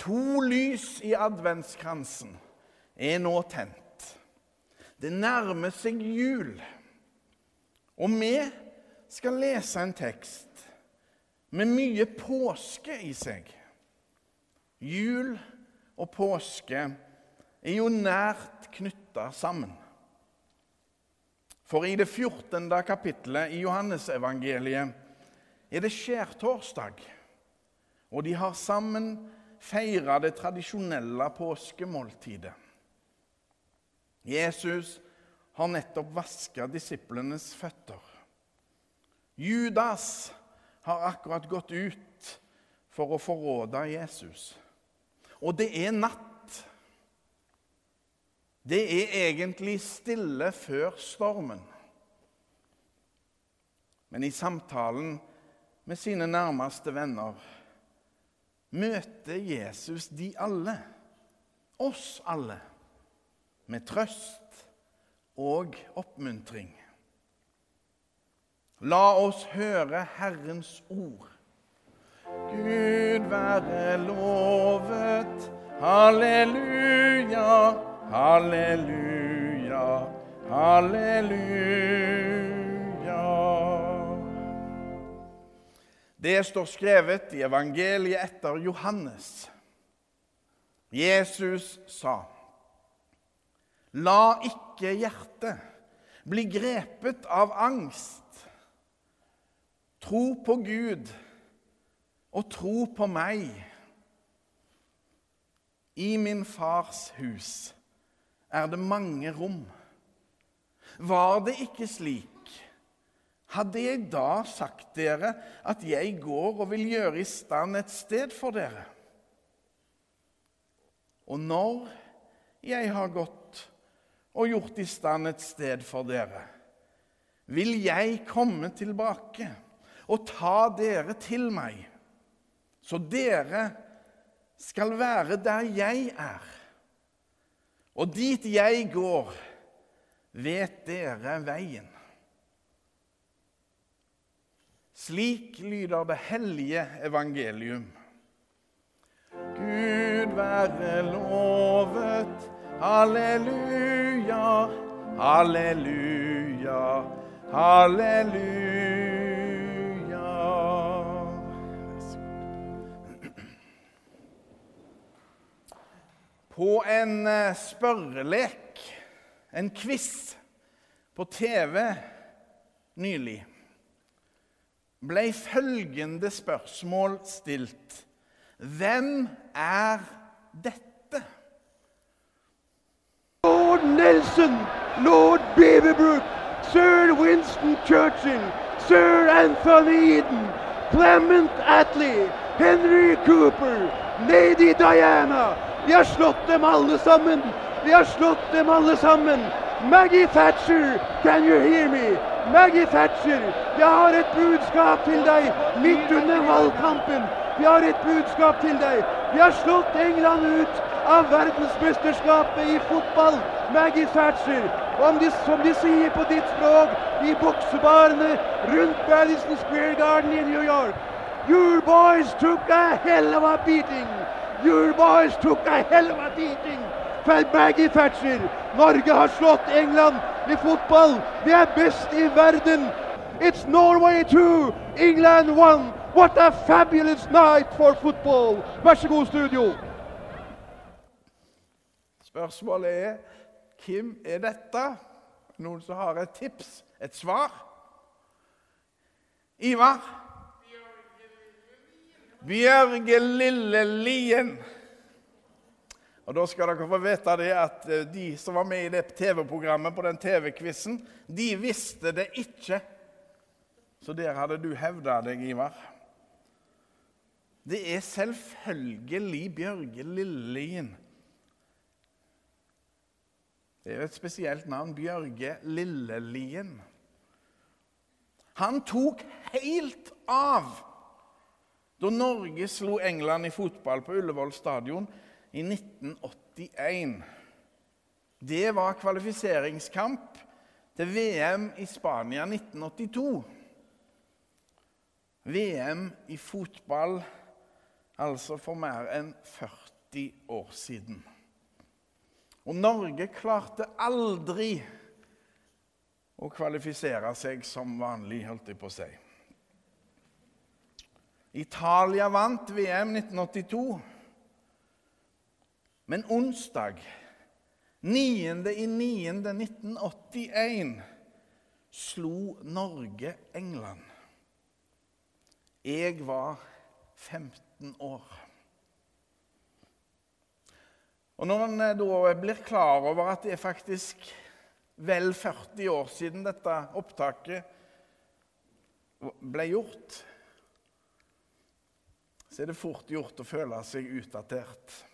To lys i adventskransen er nå tent. Det nærmer seg jul. Og vi skal lese en tekst med mye påske i seg. Jul og påske er jo nært knytta sammen. For i det 14. kapittelet i Johannesevangeliet er det skjærtorsdag, og de har sammen feira det tradisjonelle påskemåltidet. Jesus har nettopp vaska disiplenes føtter. Judas har akkurat gått ut for å forråde Jesus. Og det er natt. Det er egentlig stille før stormen. Men i samtalen med sine nærmeste venner møter Jesus de alle, oss alle, med trøst og oppmuntring. La oss høre Herrens ord. Gud være lovet. Halleluja, halleluja, halleluja. Det står skrevet i evangeliet etter Johannes. Jesus sa, La ikke hjertet bli grepet av angst. Tro på Gud og tro på meg. I min fars hus er det mange rom. Var det ikke slik, hadde jeg da sagt dere at jeg går og vil gjøre i stand et sted for dere? Og når jeg har gått og gjort i stand et sted for dere, vil jeg komme tilbake og ta dere til meg, så dere skal være der jeg er. Og dit jeg går, vet dere veien. Slik lyder det hellige evangelium. Gud være lovet. Halleluja, halleluja, halleluja. På en eh, spørrelek, en quiz på TV nylig, ble følgende spørsmål stilt. Hvem er dette? Lord Nelson, Lord Beaverbrook, Sir Winston Churchill, Sir Anthony Eden, Clement Attlee, Henry Cooper, Lady Diana. Vi har slått dem alle sammen. Vi har slått dem alle sammen. Maggie Thatcher, can you hear me? Maggie Thatcher, jeg har et budskap til deg midt under valgkampen. Vi har et budskap til deg. Vi har slått England ut av verdensmesterskapet i fotball. Maggie Thatcher, de, som de sier på ditt språk, i boksebarene rundt Madison Square Garden i New York. Your boys took a hell of a beating. Your boys took a hell of a beating. Maggie Thatcher. Norge har slått England i fotball. Vi er best i verden. It's Norway 2, England 1. What a fabulous night for football. Vær så god, studio. Spørsmålet er hvem er dette? Noen som har et tips? Et svar? Ivar? Bjørge Lille Lien. Og Da skal dere få vite det at eh, de som var med i det TV-programmet på den TV-quizen, de visste det ikke. Så der hadde du hevda deg, Ivar. Det er selvfølgelig Bjørge Lillelien. Det er jo et spesielt navn. Bjørge Lillelien. Han tok helt av da Norge slo England i fotball på Ullevål stadion i 1981. Det var kvalifiseringskamp til VM i Spania 1982. VM i fotball altså for mer enn 40 år siden. Og Norge klarte aldri å kvalifisere seg som vanlig, holdt jeg på å si. Italia vant VM 1982. Men onsdag 9.9.1981 slo Norge England. Jeg var 15 år. Og Når en da blir klar over at det er faktisk vel 40 år siden dette opptaket ble gjort, så er det fort gjort å føle seg utdatert.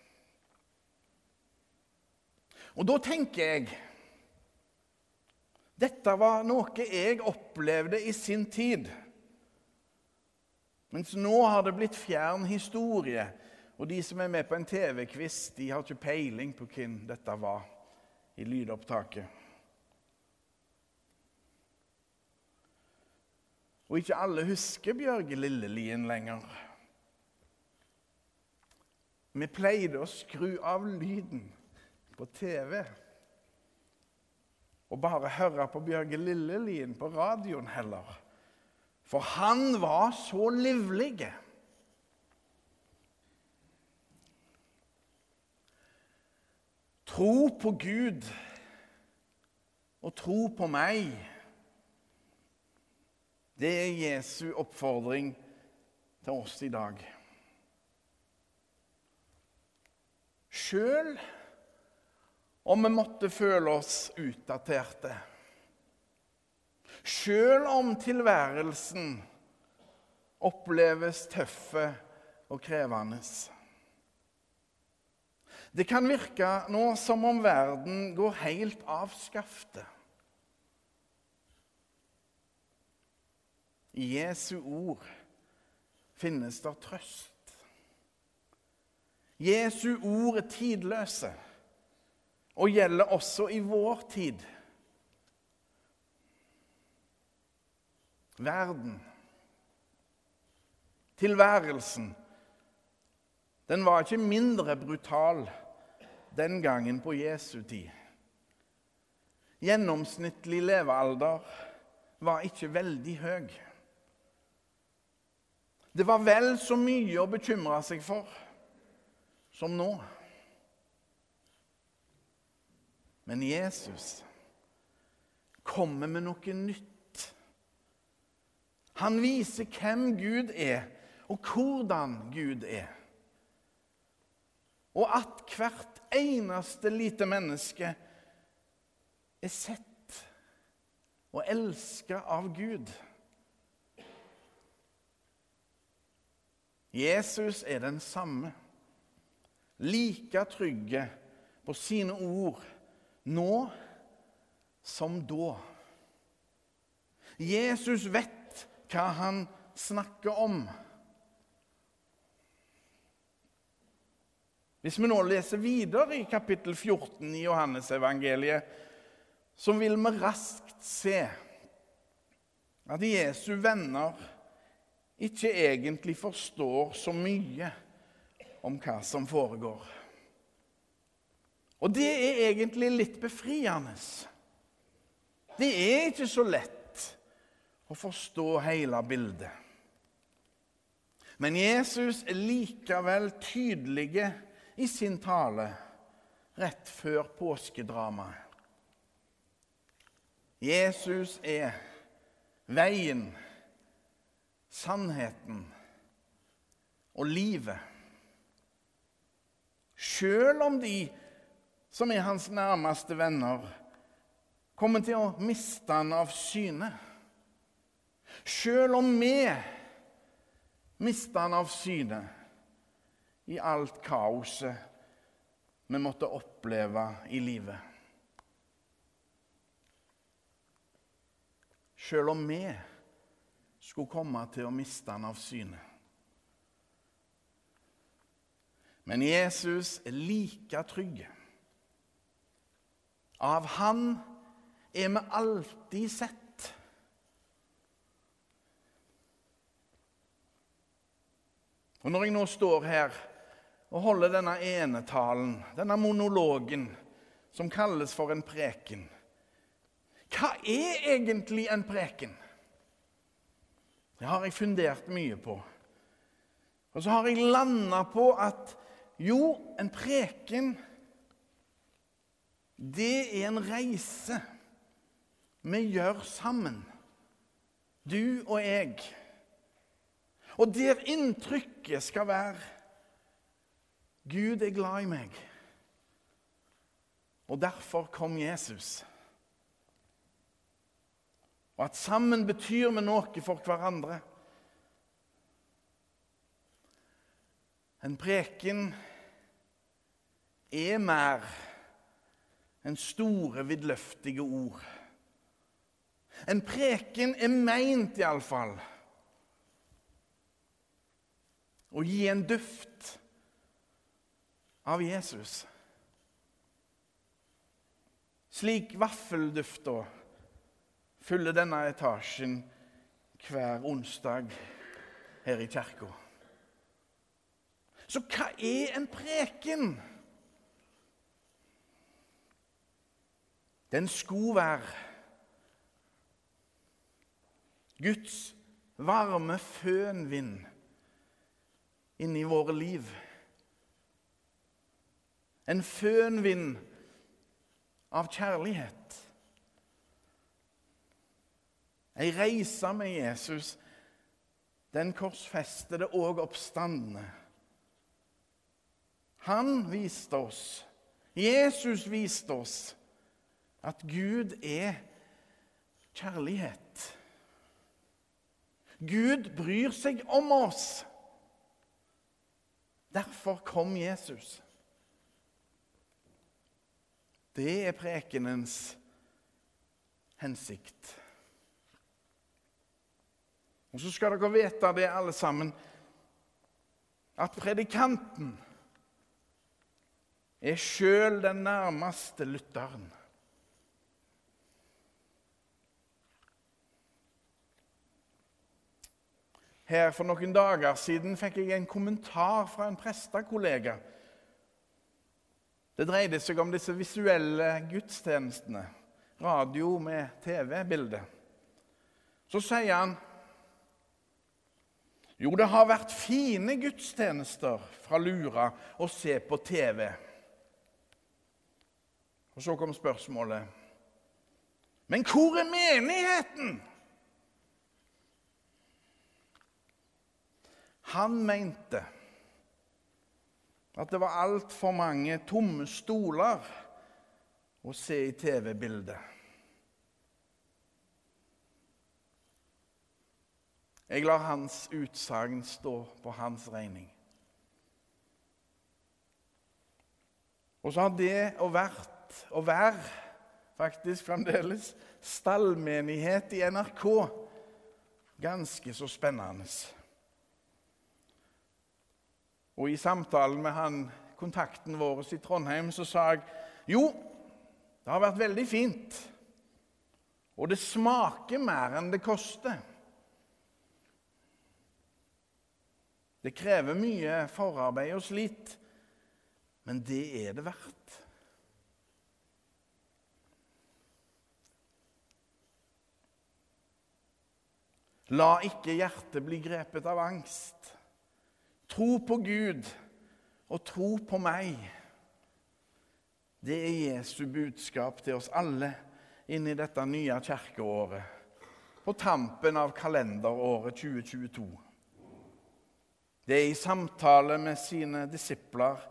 Og da tenker jeg Dette var noe jeg opplevde i sin tid. Mens nå har det blitt fjern historie. Og de som er med på en TV-quiz, de har ikke peiling på hvem dette var i lydopptaket. Og ikke alle husker Bjørge Lillelien lenger. Vi pleide å skru av lyden på TV og bare høre på Bjørge Lillelien på radioen heller. For han var så livlig. Tro på Gud og tro på meg. Det er Jesu oppfordring til oss i dag. Sjøl om vi måtte føle oss utdaterte. Sjøl om tilværelsen oppleves tøffe og krevende. Det kan virke nå som om verden går helt av skaftet. I Jesu ord finnes det trøst. Jesu ord er tidløse og gjelder også i vår tid. Verden, tilværelsen, den var ikke mindre brutal den gangen på Jesu tid. Gjennomsnittlig levealder var ikke veldig høy. Det var vel så mye å bekymre seg for som nå. Men Jesus kommer med noe nytt. Han viser hvem Gud er, og hvordan Gud er. Og at hvert eneste lite menneske er sett og elska av Gud. Jesus er den samme, like trygge på sine ord nå som da. Jesus vet hva han snakker om. Hvis vi nå leser videre i kapittel 14 i Johannesevangeliet, så vil vi raskt se at Jesu venner ikke egentlig forstår så mye om hva som foregår. Og det er egentlig litt befriende. Det er ikke så lett å forstå hele bildet. Men Jesus er likevel tydelig i sin tale rett før påskedramaet. Jesus er veien, sannheten og livet. Sjøl om de som er hans nærmeste venner, kommer til å miste han av syne. Sjøl om vi mister han av syne i alt kaoset vi måtte oppleve i livet. Sjøl om vi skulle komme til å miste han av syne. Men Jesus er like trygge. Av Han er vi alltid sett. Og når jeg nå står her og holder denne enetalen, denne monologen, som kalles for en preken Hva er egentlig en preken? Det har jeg fundert mye på. Og så har jeg landa på at jo, en preken det er en reise vi gjør sammen, du og jeg. Og der inntrykket skal være Gud er glad i meg. Og derfor kom Jesus. Og at sammen betyr vi noe for hverandre. En preken er mer enn store, vidløftige ord. En preken er meint, iallfall, å gi en duft av Jesus. Slik vaffeldufta fyller denne etasjen hver onsdag her i kirka. Så hva er en preken? Den skulle være Guds varme fønvind inni våre liv. En fønvind av kjærlighet. Ei reise med Jesus, den korsfestede og oppstandende. Han viste oss, Jesus viste oss, at Gud er kjærlighet. Gud bryr seg om oss. Derfor kom Jesus. Det er prekenens hensikt. Og så skal dere vite det, alle sammen, at predikanten er sjøl den nærmeste lytteren. Her For noen dager siden fikk jeg en kommentar fra en prestekollega det dreide seg om disse visuelle gudstjenestene. Radio med TV-bilde. Så sier han jo, det har vært fine gudstjenester fra Lura å se på TV. Og så kom spørsmålet Men hvor er menigheten? Han mente at det var altfor mange tomme stoler å se i TV-bildet. Jeg lar hans utsagn stå på hans regning. Og så har det å, vært, å være faktisk fremdeles stallmenighet i NRK ganske så spennende. Og i samtalen med han, kontakten vår i Trondheim så sa jeg jo, det har vært veldig fint. Og det smaker mer enn det koster. Det krever mye forarbeid og slit, men det er det verdt. La ikke hjertet bli grepet av angst. Tro på Gud og tro på meg. Det er Jesu budskap til oss alle inn i dette nye kirkeåret. På tampen av kalenderåret 2022. Det er i samtale med sine disipler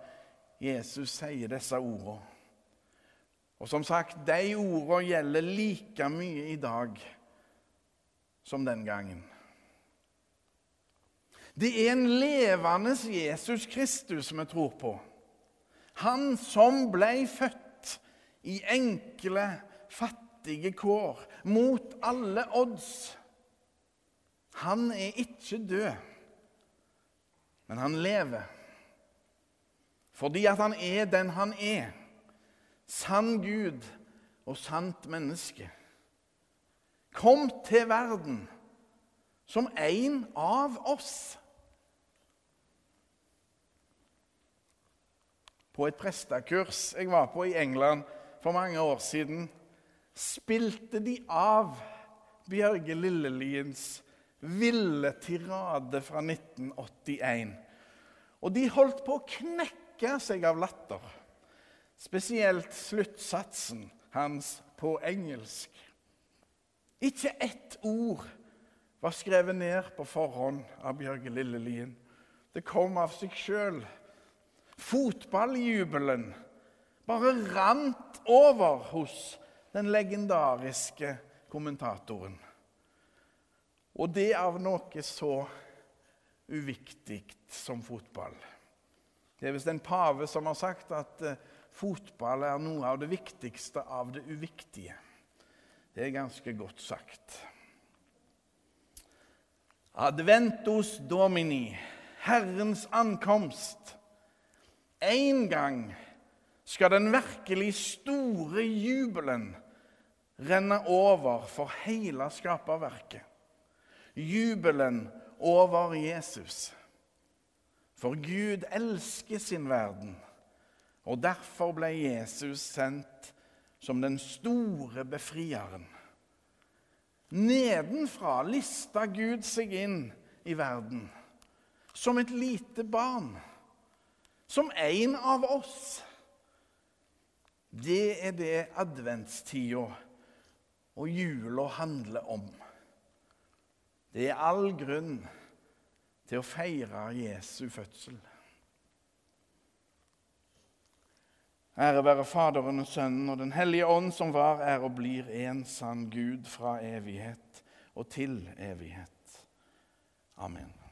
Jesus sier disse ordene. Og som sagt, de ordene gjelder like mye i dag som den gangen. Det er en levende Jesus Kristus vi tror på. Han som ble født i enkle, fattige kår, mot alle odds. Han er ikke død, men han lever. Fordi at han er den han er. Sann Gud og sant menneske. Kom til verden som en av oss. På et prestekurs jeg var på i England for mange år siden, spilte de av Bjørge Lilleliens ville tirade fra 1981. Og de holdt på å knekke seg av latter. Spesielt sluttsatsen hans på engelsk. Ikke ett ord var skrevet ned på forhånd av Bjørge Lillelien. Det kom av seg sjøl. Fotballjubelen bare rant over hos den legendariske kommentatoren. Og det av noe så uviktig som fotball. Det er visst en pave som har sagt at eh, fotball er noe av det viktigste av det uviktige. Det er ganske godt sagt. Adventus domini, Herrens ankomst. En gang skal den virkelig store jubelen renne over for hele skaperverket jubelen over Jesus. For Gud elsker sin verden, og derfor ble Jesus sendt som den store befrieren. Nedenfra lista Gud seg inn i verden som et lite barn, som en av oss. Det er det adventstida og jula handler om. Det er all grunn til å feire Jesu fødsel. Ære være Faderen og Sønnen og Den hellige ånd, som var, er og blir en sann Gud fra evighet og til evighet. Amen.